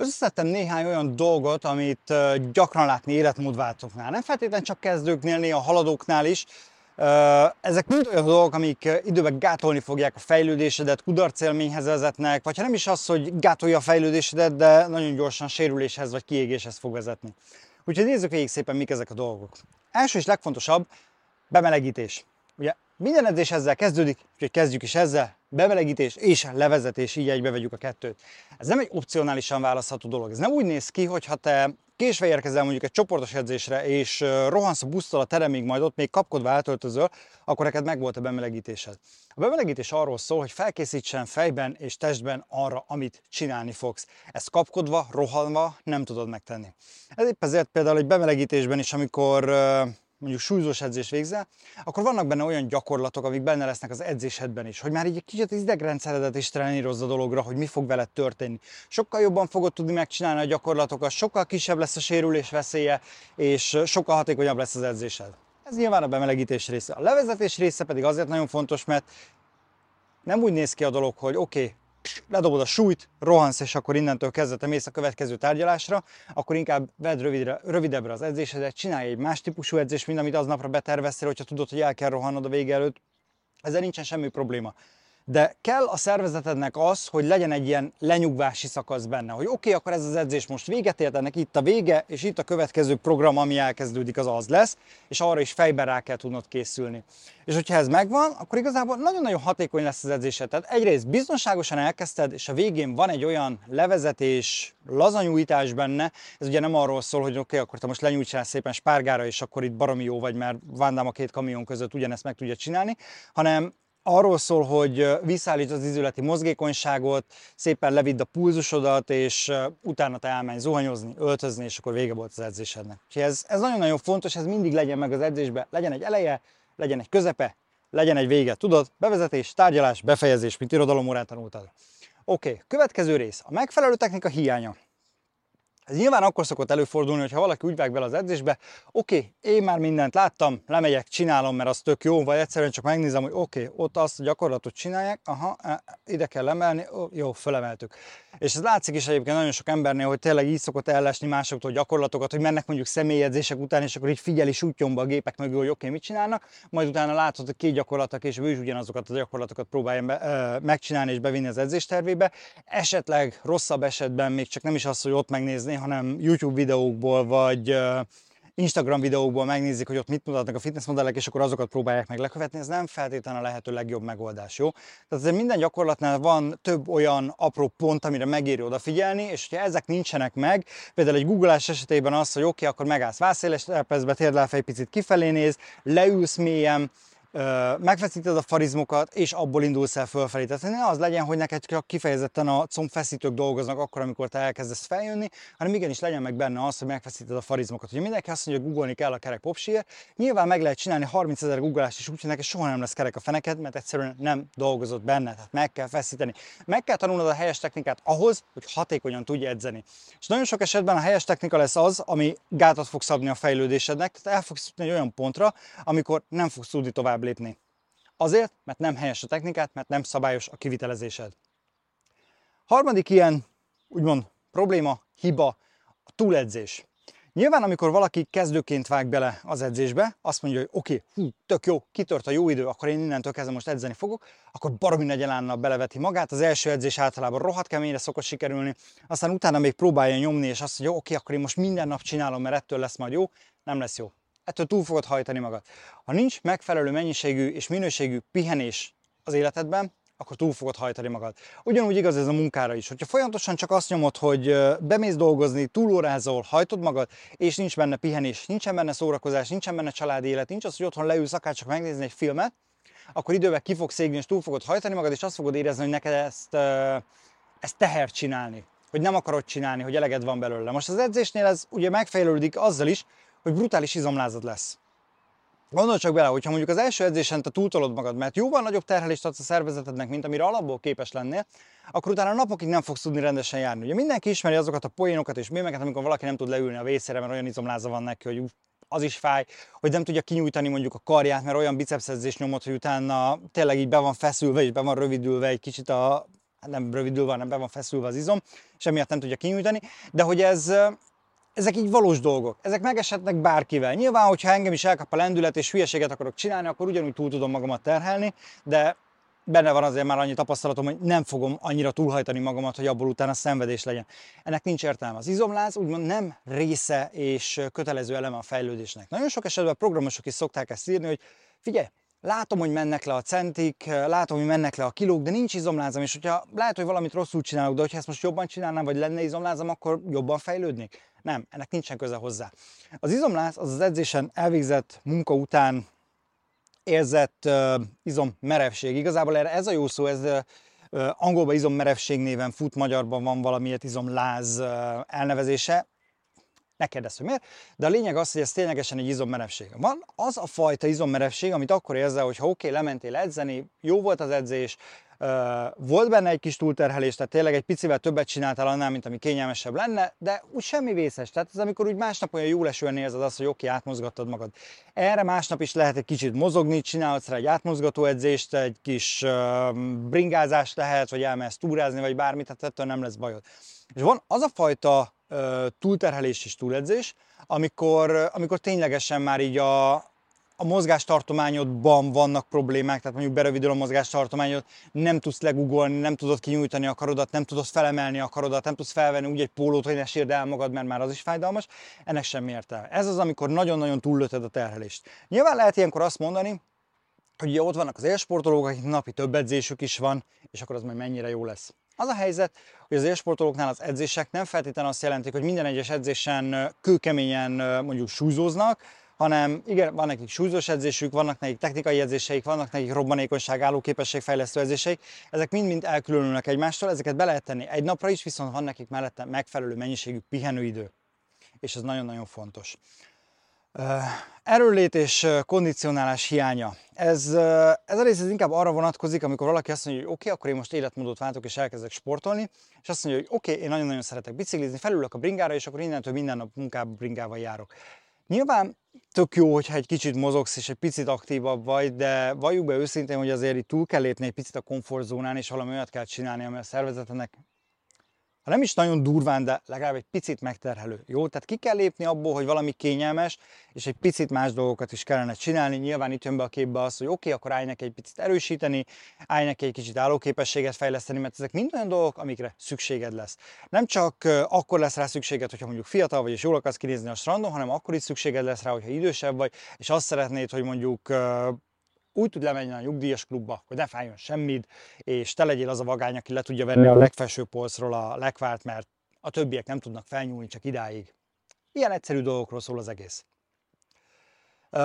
Összeszedtem néhány olyan dolgot, amit gyakran látni életmódváltóknál. Nem feltétlenül csak kezdőknél, néha haladóknál is. Ezek mind olyan dolgok, amik időben gátolni fogják a fejlődésedet, kudarcélményhez vezetnek, vagy ha nem is az, hogy gátolja a fejlődésedet, de nagyon gyorsan sérüléshez vagy kiégéshez fog vezetni. Úgyhogy nézzük végig szépen, mik ezek a dolgok. Első és legfontosabb, bemelegítés. Ugye minden edzés ezzel kezdődik, úgyhogy kezdjük is ezzel, bemelegítés és levezetés, így egybe vegyük a kettőt. Ez nem egy opcionálisan választható dolog. Ez nem úgy néz ki, hogy ha te késve érkezel mondjuk egy csoportos edzésre, és rohansz a busztal a teremig, majd ott még kapkodva eltöltözöl, akkor neked megvolt a bemelegítésed. A bemelegítés arról szól, hogy felkészítsen fejben és testben arra, amit csinálni fogsz. Ezt kapkodva, rohanva nem tudod megtenni. Ez épp ezért például egy bemelegítésben is, amikor mondjuk súlyzós edzés végzel, akkor vannak benne olyan gyakorlatok, amik benne lesznek az edzésedben is, hogy már így egy kicsit idegrendszeredet is trenírozza a dologra, hogy mi fog veled történni. Sokkal jobban fogod tudni megcsinálni a gyakorlatokat, sokkal kisebb lesz a sérülés veszélye, és sokkal hatékonyabb lesz az edzésed. Ez nyilván a bemelegítés része. A levezetés része pedig azért nagyon fontos, mert nem úgy néz ki a dolog, hogy oké, okay, ledobod a súlyt, rohansz, és akkor innentől kezdve mész a következő tárgyalásra, akkor inkább vedd rövidre, rövidebbre az edzésedet, csinálj egy más típusú edzést, mint amit aznapra beterveztél, hogyha tudod, hogy el kell rohannod a vége előtt. Ezzel nincsen semmi probléma de kell a szervezetednek az, hogy legyen egy ilyen lenyugvási szakasz benne, hogy oké, okay, akkor ez az edzés most véget ért, ennek itt a vége, és itt a következő program, ami elkezdődik, az az lesz, és arra is fejben rá kell tudnod készülni. És hogyha ez megvan, akkor igazából nagyon-nagyon hatékony lesz az edzésed. Tehát egyrészt biztonságosan elkezdted, és a végén van egy olyan levezetés, lazanyújtás benne, ez ugye nem arról szól, hogy oké, okay, akkor te most lenyújtsál szépen spárgára, és akkor itt baromi jó vagy, mert Vándám a két kamion között ugyanezt meg tudja csinálni, hanem arról szól, hogy visszaállít az izületi mozgékonyságot, szépen levidd a pulzusodat, és utána te elmenj zuhanyozni, öltözni, és akkor vége volt az edzésednek. Úgyhogy ez, ez nagyon-nagyon fontos, ez mindig legyen meg az edzésben, legyen egy eleje, legyen egy közepe, legyen egy vége. Tudod, bevezetés, tárgyalás, befejezés, mint irodalomórán tanultad. Oké, okay, következő rész, a megfelelő technika hiánya. Ez nyilván akkor szokott előfordulni, hogyha valaki úgy vág bele az edzésbe, oké, okay, én már mindent láttam, lemegyek, csinálom, mert az tök jó, vagy egyszerűen csak megnézem, hogy oké, okay, ott azt a gyakorlatot csinálják, aha, e, ide kell emelni, jó, fölemeltük. És ez látszik is egyébként nagyon sok embernél, hogy tényleg így szokott ellesni másoktól gyakorlatokat, hogy mennek mondjuk személyedzések után, és akkor így figyeli sútyomba a gépek mögül, hogy oké, okay, mit csinálnak, majd utána látod, hogy két gyakorlatok, és ő is ugyanazokat a gyakorlatokat próbálja be, ö, megcsinálni és bevinni az edzéstervébe. Esetleg rosszabb esetben még csak nem is az, hogy ott megnézni, hanem YouTube videókból, vagy Instagram videókból megnézik, hogy ott mit mutatnak a fitnessmodellek, és akkor azokat próbálják meg lekövetni, ez nem feltétlenül a lehető legjobb megoldás, jó? Tehát azért minden gyakorlatnál van több olyan apró pont, amire megéri odafigyelni, és hogyha ezek nincsenek meg, például egy googleás esetében az, hogy oké, okay, akkor megállsz vászéles terpezbe, térdláfej picit kifelé néz, leülsz mélyen, megfeszíted a farizmokat, és abból indulsz el fölfelé. Tehát ne az legyen, hogy neked csak kifejezetten a combfeszítők dolgoznak akkor, amikor te elkezdesz feljönni, hanem igenis legyen meg benne az, hogy megfeszíted a farizmokat. Ugye mindenki azt mondja, hogy googolni kell a kerek popsier, nyilván meg lehet csinálni 30 ezer googleást is úgy, hogy neked soha nem lesz kerek a feneked, mert egyszerűen nem dolgozott benne, tehát meg kell feszíteni. Meg kell tanulnod a helyes technikát ahhoz, hogy hatékonyan tudj edzeni. És nagyon sok esetben a helyes technika lesz az, ami gátat fog szabni a fejlődésednek, tehát el fogsz jutni egy olyan pontra, amikor nem fogsz tudni tovább tovább lépni. Azért, mert nem helyes a technikát, mert nem szabályos a kivitelezésed. Harmadik ilyen, úgymond probléma, hiba, a túledzés. Nyilván, amikor valaki kezdőként vág bele az edzésbe, azt mondja, hogy oké, okay, tök jó, kitört a jó idő, akkor én innentől kezdve most edzeni fogok, akkor baromi nagy elánnal beleveti magát. Az első edzés általában rohadt keményre szokott sikerülni, aztán utána még próbálja nyomni, és azt mondja, oké, okay, akkor én most minden nap csinálom, mert ettől lesz majd jó. Nem lesz jó ettől túl fogod hajtani magad. Ha nincs megfelelő mennyiségű és minőségű pihenés az életedben, akkor túl fogod hajtani magad. Ugyanúgy igaz ez a munkára is. Hogyha folyamatosan csak azt nyomod, hogy bemész dolgozni, túlórázol, hajtod magad, és nincs benne pihenés, nincsen benne szórakozás, nincsen benne családi élet, nincs az, hogy otthon leülsz akár csak megnézni egy filmet, akkor idővel ki fogsz égni, és túl fogod hajtani magad, és azt fogod érezni, hogy neked ezt, ezt teher csinálni, hogy nem akarod csinálni, hogy eleged van belőle. Most az edzésnél ez ugye megfejlődik azzal is, hogy brutális izomlázad lesz. Gondolj csak bele, hogyha mondjuk az első edzésen te túltolod magad, mert jóval nagyobb terhelést adsz a szervezetednek, mint amire alapból képes lennél, akkor utána napokig nem fogsz tudni rendesen járni. Ugye mindenki ismeri azokat a poénokat és mémeket, amikor valaki nem tud leülni a vészére, mert olyan izomláza van neki, hogy az is fáj, hogy nem tudja kinyújtani mondjuk a karját, mert olyan bicepszedzés nyomott, hogy utána tényleg így be van feszülve és be van rövidülve egy kicsit a hát nem rövidülve, hanem be van feszülve az izom, és emiatt nem tudja kinyújtani, de hogy ez, ezek így valós dolgok, ezek megeshetnek bárkivel. Nyilván, hogyha engem is elkap a lendület és hülyeséget akarok csinálni, akkor ugyanúgy túl tudom magamat terhelni, de benne van azért már annyi tapasztalatom, hogy nem fogom annyira túlhajtani magamat, hogy abból utána szenvedés legyen. Ennek nincs értelme. Az izomláz úgymond nem része és kötelező eleme a fejlődésnek. Nagyon sok esetben programosok is szokták ezt írni, hogy figyelj, látom, hogy mennek le a centik, látom, hogy mennek le a kilók, de nincs izomlázam, és hogyha lehet, hogy valamit rosszul csinálok, de hogyha ezt most jobban csinálnám, vagy lenne izomlázam, akkor jobban fejlődnék. Nem, ennek nincsen köze hozzá. Az izomláz az az edzésen elvégzett munka után érzett uh, izommerevség. Igazából erre ez a jó szó, ez uh, angolban izommerevség néven fut, magyarban van valamiért izomláz uh, elnevezése. Ne kérdezz, hogy miért, de a lényeg az, hogy ez ténylegesen egy izommerevség. Van az a fajta izommerevség, amit akkor érzel, hogy ha oké, okay, lementél edzeni, jó volt az edzés, volt benne egy kis túlterhelés, tehát tényleg egy picivel többet csináltál annál, mint ami kényelmesebb lenne, de úgy semmi vészes. Tehát ez amikor úgy másnap olyan jó lesően érzed azt, hogy oké, átmozgattad magad. Erre másnap is lehet egy kicsit mozogni, csinálhatsz rá egy átmozgató edzést, egy kis bringázást lehet, vagy elmehetsz túrázni, vagy bármit, tehát ettől nem lesz bajod. És van az a fajta túlterhelés és túledzés, amikor, amikor ténylegesen már így a, a mozgástartományodban vannak problémák, tehát mondjuk berövidül a mozgástartományod, nem tudsz legugolni, nem tudod kinyújtani a karodat, nem tudod felemelni a karodat, nem tudsz felvenni úgy egy pólót, hogy ne sírd el magad, mert már az is fájdalmas, ennek semmi értelme. Ez az, amikor nagyon-nagyon túllöted a terhelést. Nyilván lehet ilyenkor azt mondani, hogy ugye ott vannak az élsportolók, akik napi több edzésük is van, és akkor az majd mennyire jó lesz. Az a helyzet, hogy az élsportolóknál az edzések nem feltétlenül azt jelentik, hogy minden egyes edzésen kőkeményen mondjuk súlyzóznak, hanem igen, van nekik súlyzós edzésük, vannak nekik technikai edzéseik, vannak nekik robbanékonyság, állóképességfejlesztő edzéseik, ezek mind-mind elkülönülnek egymástól, ezeket be lehet tenni egy napra is, viszont van nekik mellette megfelelő mennyiségű pihenőidő, és ez nagyon-nagyon fontos. Erőlét és kondicionálás hiánya. Ez, ez a rész ez inkább arra vonatkozik, amikor valaki azt mondja, hogy oké, okay, akkor én most életmódot váltok és elkezdek sportolni, és azt mondja, hogy oké, okay, én nagyon-nagyon szeretek biciklizni, felülök a bringára, és akkor innentől minden nap munkába bringával járok. Nyilván tök jó, hogyha egy kicsit mozogsz és egy picit aktívabb vagy, de valljuk be őszintén, hogy azért itt túl kell lépni egy picit a komfortzónán, és valami olyat kell csinálni, ami a szervezetnek ha nem is nagyon durván, de legalább egy picit megterhelő. Jó? Tehát ki kell lépni abból, hogy valami kényelmes, és egy picit más dolgokat is kellene csinálni. Nyilván itt jön be a képbe az, hogy oké, okay, akkor állj neki egy picit erősíteni, állj neki egy kicsit állóképességet fejleszteni, mert ezek mind olyan dolgok, amikre szükséged lesz. Nem csak akkor lesz rá szükséged, hogyha mondjuk fiatal vagy és jól akarsz kinézni a strandon, hanem akkor is szükséged lesz rá, hogyha idősebb vagy, és azt szeretnéd, hogy mondjuk úgy tud lemenni a nyugdíjas klubba, hogy ne fájjon semmit, és te legyél az a vagány, aki le tudja venni a legfelső polcról a lekvárt, mert a többiek nem tudnak felnyúlni csak idáig. Ilyen egyszerű dolgokról szól az egész. Uh,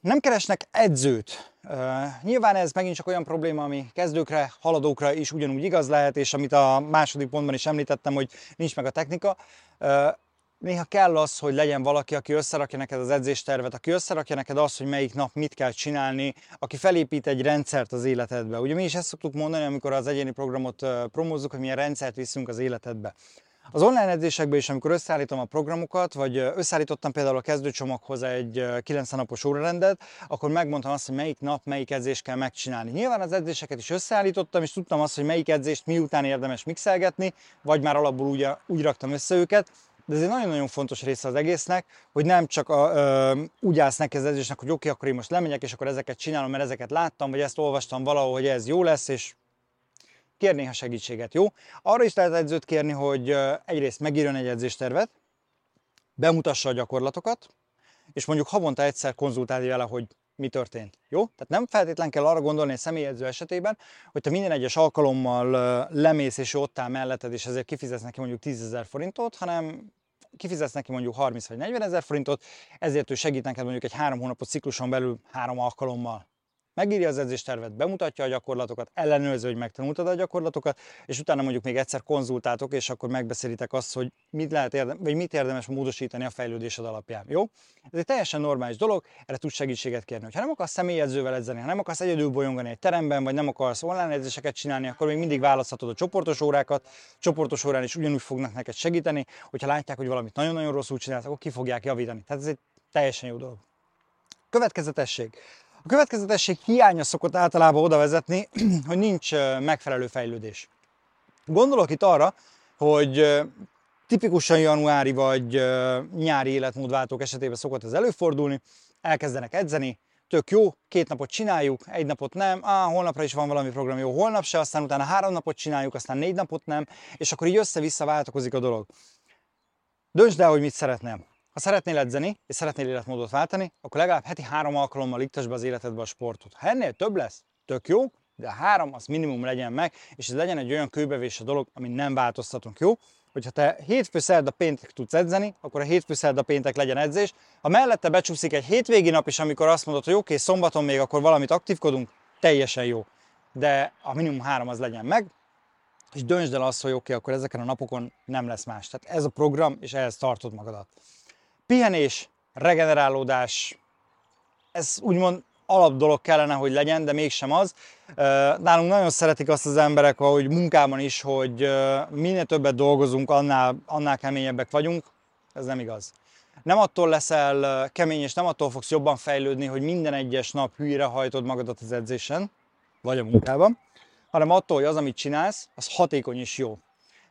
nem keresnek edzőt. Uh, nyilván ez megint csak olyan probléma, ami kezdőkre, haladókra is ugyanúgy igaz lehet, és amit a második pontban is említettem, hogy nincs meg a technika. Uh, néha kell az, hogy legyen valaki, aki összerakja neked az edzéstervet, aki összerakja neked azt, hogy melyik nap mit kell csinálni, aki felépít egy rendszert az életedbe. Ugye mi is ezt szoktuk mondani, amikor az egyéni programot promózzuk, hogy milyen rendszert viszünk az életedbe. Az online edzésekben is, amikor összeállítom a programokat, vagy összeállítottam például a kezdőcsomaghoz egy 90 napos órarendet, akkor megmondtam azt, hogy melyik nap melyik edzést kell megcsinálni. Nyilván az edzéseket is összeállítottam, és tudtam azt, hogy melyik edzést miután érdemes mixelgetni, vagy már alapból úgy, úgy raktam össze őket, de ez egy nagyon-nagyon fontos része az egésznek, hogy nem csak a, ö, úgy állsz neki az edzésnek, hogy oké, okay, akkor én most lemegyek, és akkor ezeket csinálom, mert ezeket láttam, vagy ezt olvastam valahol, hogy ez jó lesz, és kérni a segítséget, jó? Arra is lehet edzőt kérni, hogy egyrészt megírjon egy edzéstervet, bemutassa a gyakorlatokat, és mondjuk havonta egyszer konzultálja vele, hogy mi történt. Jó? Tehát nem feltétlen kell arra gondolni egy személyedző esetében, hogy te minden egyes alkalommal lemész és ott áll melletted, és ezért kifizetsz neki mondjuk 10 ezer forintot, hanem kifizetsz neki mondjuk 30 vagy 40 ezer forintot, ezért ő segít neked mondjuk egy három hónapos cikluson belül három alkalommal megírja az edzéstervet, bemutatja a gyakorlatokat, ellenőrző, hogy megtanultad a gyakorlatokat, és utána mondjuk még egyszer konzultáltok, és akkor megbeszélitek azt, hogy mit lehet érdem, vagy mit érdemes módosítani a fejlődésed alapján. Jó? Ez egy teljesen normális dolog, erre tudsz segítséget kérni. Ha nem akarsz személyedzővel edzeni, ha nem akarsz egyedül bolyongani egy teremben, vagy nem akarsz online edzéseket csinálni, akkor még mindig választhatod a csoportos órákat. Csoportos órán is ugyanúgy fognak neked segíteni, hogyha látják, hogy valamit nagyon-nagyon rosszul csinálsz, akkor ki fogják javítani. Tehát ez egy teljesen jó dolog. Következetesség. A következetesség hiánya szokott általában oda vezetni, hogy nincs megfelelő fejlődés. Gondolok itt arra, hogy tipikusan januári vagy nyári életmódváltók esetében szokott ez előfordulni, elkezdenek edzeni, tök jó, két napot csináljuk, egy napot nem, á, holnapra is van valami program, jó, holnap se, aztán utána három napot csináljuk, aztán négy napot nem, és akkor így össze-vissza változik a dolog. Döntsd el, hogy mit szeretnél. Ha szeretnél edzeni, és szeretnél életmódot váltani, akkor legalább heti három alkalommal iktasd be az életedbe a sportot. Ha ennél több lesz, tök jó, de a három az minimum legyen meg, és ez legyen egy olyan kőbevés a dolog, ami nem változtatunk, jó? Hogyha te hétfő, szerda, péntek tudsz edzeni, akkor a hétfő, szerda, péntek legyen edzés. Ha mellette becsúszik egy hétvégi nap is, amikor azt mondod, hogy oké, okay, szombaton még akkor valamit aktívkodunk, teljesen jó. De a minimum három az legyen meg, és döntsd el azt, hogy oké, okay, akkor ezeken a napokon nem lesz más. Tehát ez a program, és ehhez tartod magadat. Pihenés, regenerálódás, ez úgymond alap dolog kellene, hogy legyen, de mégsem az. Nálunk nagyon szeretik azt az emberek, ahogy munkában is, hogy minél többet dolgozunk, annál, annál keményebbek vagyunk. Ez nem igaz. Nem attól leszel kemény, és nem attól fogsz jobban fejlődni, hogy minden egyes nap hülyre hajtod magadat az edzésen, vagy a munkában, hanem attól, hogy az, amit csinálsz, az hatékony és jó.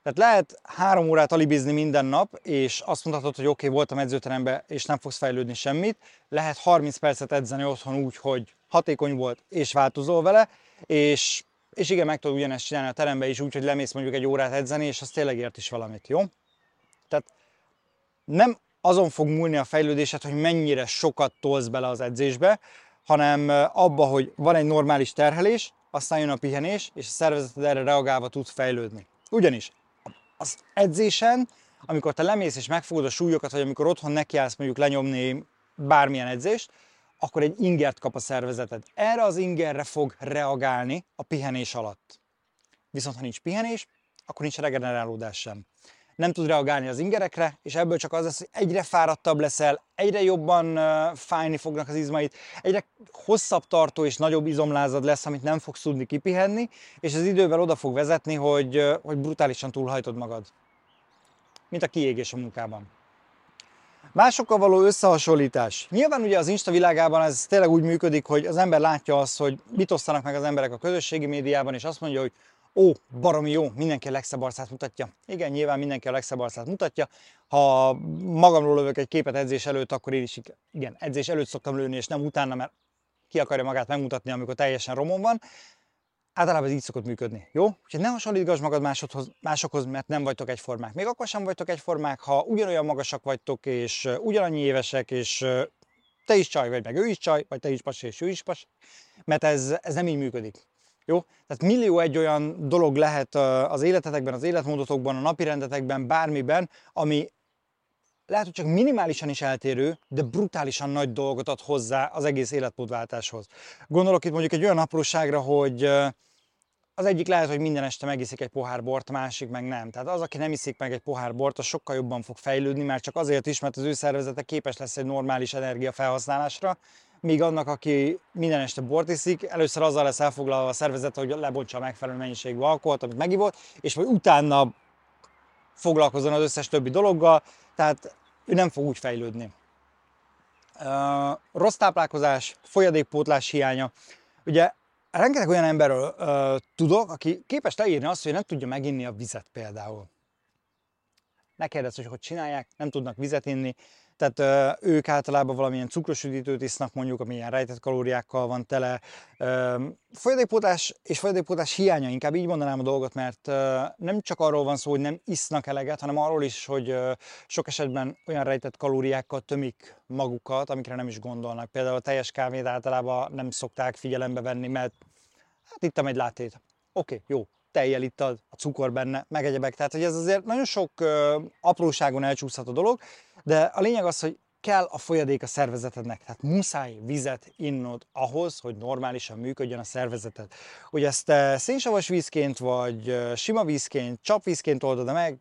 Tehát lehet három órát alibizni minden nap, és azt mondhatod, hogy oké, okay, voltam edzőteremben, és nem fogsz fejlődni semmit. Lehet 30 percet edzeni otthon úgy, hogy hatékony volt, és változol vele, és, és igen, meg tudod ugyanezt csinálni a teremben is úgy, hogy lemész mondjuk egy órát edzeni, és az tényleg ért is valamit, jó? Tehát nem azon fog múlni a fejlődésed, hogy mennyire sokat tolsz bele az edzésbe, hanem abba, hogy van egy normális terhelés, aztán jön a pihenés, és a szervezeted erre reagálva tud fejlődni. Ugyanis az edzésen, amikor te lemész és megfogod a súlyokat, vagy amikor otthon nekiállsz mondjuk lenyomni bármilyen edzést, akkor egy ingert kap a szervezeted. Erre az ingerre fog reagálni a pihenés alatt. Viszont ha nincs pihenés, akkor nincs regenerálódás sem. Nem tud reagálni az ingerekre, és ebből csak az lesz, hogy egyre fáradtabb leszel, egyre jobban fájni fognak az izmait, egyre hosszabb tartó és nagyobb izomlázad lesz, amit nem fogsz tudni kipihenni, és az idővel oda fog vezetni, hogy, hogy brutálisan túlhajtod magad. Mint a kiégés a munkában. Másokkal való összehasonlítás. Nyilván ugye az Insta világában ez tényleg úgy működik, hogy az ember látja azt, hogy mit osztanak meg az emberek a közösségi médiában, és azt mondja, hogy ó, baromi jó, mindenki a legszebb arcát mutatja. Igen, nyilván mindenki a legszebb arcát mutatja. Ha magamról lövök egy képet edzés előtt, akkor én is igen, edzés előtt szoktam lőni, és nem utána, mert ki akarja magát megmutatni, amikor teljesen romon van. Általában ez így szokott működni, jó? Úgyhogy ne hasonlítgass magad másodhoz, másokhoz, mert nem vagytok egyformák. Még akkor sem vagytok egyformák, ha ugyanolyan magasak vagytok, és ugyanannyi évesek, és te is csaj vagy, meg ő is csaj, vagy te is pas, és ő is pas, mert ez, ez nem így működik. Jó? Tehát millió egy olyan dolog lehet az életetekben, az életmódotokban, a napirendetekben, bármiben, ami lehet, hogy csak minimálisan is eltérő, de brutálisan nagy dolgot ad hozzá az egész életmódváltáshoz. Gondolok itt mondjuk egy olyan apróságra, hogy az egyik lehet, hogy minden este megiszik egy pohár bort, a másik meg nem. Tehát az, aki nem iszik meg egy pohár bort, az sokkal jobban fog fejlődni, már csak azért is, mert az ő szervezete képes lesz egy normális energia felhasználásra, míg annak, aki minden este bort iszik, először azzal lesz elfoglalva a szervezet, hogy lebontsa a megfelelő mennyiségű alkoholt, amit megivott, és vagy utána foglalkozzon az összes többi dologgal, tehát ő nem fog úgy fejlődni. Uh, rossz táplálkozás, folyadékpótlás hiánya. Ugye rengeteg olyan emberről tudok, aki képes leírni azt, hogy nem tudja meginni a vizet például. Ne kérdezz, hogy hogy csinálják, nem tudnak vizet inni, tehát ők általában valamilyen cukros üdítőt isznak mondjuk, ami ilyen rejtett kalóriákkal van tele. Folyadékpótlás és folyadékpótlás hiánya, inkább így mondanám a dolgot, mert nem csak arról van szó, hogy nem isznak eleget, hanem arról is, hogy sok esetben olyan rejtett kalóriákkal tömik magukat, amikre nem is gondolnak. Például a teljes kávét általában nem szokták figyelembe venni, mert hát ittam egy látét. Oké, okay, jó, tejjel ittad, a cukor benne, meg egyebek. Tehát, hogy ez azért nagyon sok ö, apróságon elcsúszhat a dolog, de a lényeg az, hogy kell a folyadék a szervezetednek, tehát muszáj vizet innod ahhoz, hogy normálisan működjön a szervezeted. Hogy ezt te szénsavas vízként, vagy sima vízként, csapvízként oldod meg,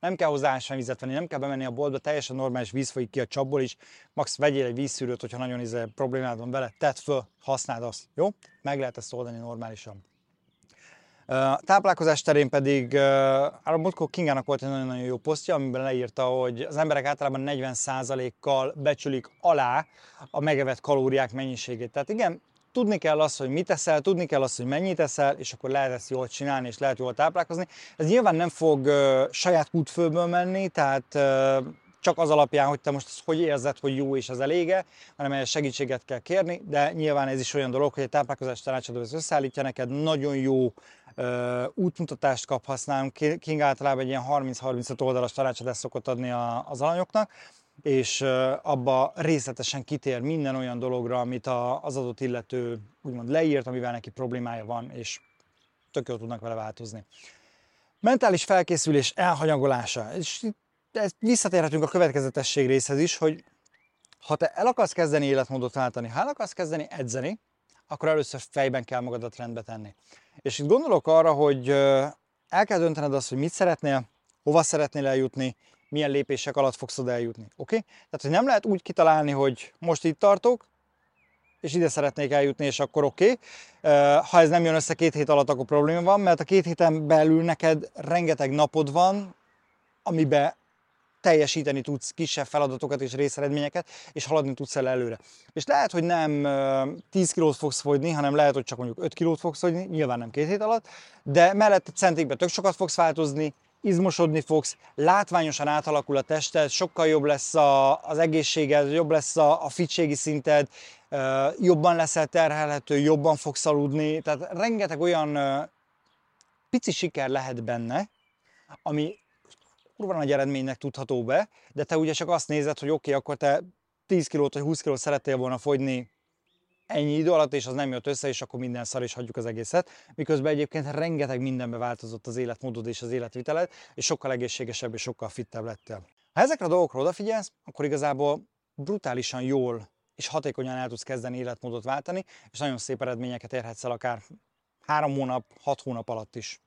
nem kell hozzá vizet venni, nem kell bemenni a boltba, teljesen normális víz folyik ki a csapból is, max vegyél egy vízszűrőt, hogyha nagyon izé problémád van vele, tedd föl, használd azt, jó? Meg lehet ezt oldani normálisan. Táplálkozás terén pedig, a múltkor Kingának volt egy nagyon-nagyon jó posztja, amiben leírta, hogy az emberek általában 40%-kal becsülik alá a megevett kalóriák mennyiségét. Tehát igen, tudni kell azt, hogy mit teszel, tudni kell azt, hogy mennyit teszel, és akkor lehet ezt jól csinálni, és lehet jól táplálkozni. Ez nyilván nem fog saját kútfőből menni, tehát csak az alapján, hogy te most hogy érzed, hogy jó és az elége, hanem ehhez segítséget kell kérni, de nyilván ez is olyan dolog, hogy egy táplálkozás tanácsadó ezt összeállítja neked, nagyon jó uh, útmutatást kaphatsz nálunk. King általában egy ilyen 30-35 oldalas tanácsadást szokott adni a, az alanyoknak, és abba részletesen kitér minden olyan dologra, amit az adott illető úgymond leírt, amivel neki problémája van, és tök jól tudnak vele változni. Mentális felkészülés elhanyagolása. És ezt visszatérhetünk a következetesség részhez is, hogy ha te el akarsz kezdeni életmódot váltani, ha el akarsz kezdeni edzeni, akkor először fejben kell magadat rendbe tenni. És itt gondolok arra, hogy el kell döntened azt, hogy mit szeretnél, hova szeretnél eljutni, milyen lépések alatt fogsz oda eljutni. Oké? Okay? Tehát, hogy nem lehet úgy kitalálni, hogy most itt tartok, és ide szeretnék eljutni, és akkor oké. Okay. Ha ez nem jön össze két hét alatt, akkor probléma van, mert a két héten belül neked rengeteg napod van, amiben teljesíteni tudsz kisebb feladatokat és részeredményeket, és haladni tudsz el előre. És lehet, hogy nem 10 kilót fogsz fogyni, hanem lehet, hogy csak mondjuk 5 kilót fogsz fogyni, nyilván nem két hét alatt, de mellett centikben tök sokat fogsz változni, izmosodni fogsz, látványosan átalakul a tested, sokkal jobb lesz a, az egészséged, jobb lesz a, a fitségi szinted, jobban leszel terhelhető, jobban fogsz aludni, tehát rengeteg olyan pici siker lehet benne, ami kurva nagy eredménynek tudható be, de te ugye csak azt nézed, hogy oké, okay, akkor te 10 kilót vagy 20 kilót szerettél volna fogyni ennyi idő alatt, és az nem jött össze, és akkor minden szar, és hagyjuk az egészet. Miközben egyébként rengeteg mindenbe változott az életmódod és az életviteled, és sokkal egészségesebb és sokkal fittebb lettél. Ha ezekre a dolgokra odafigyelsz, akkor igazából brutálisan jól és hatékonyan el tudsz kezdeni életmódot váltani, és nagyon szép eredményeket érhetsz el akár három hónap, hat hónap alatt is.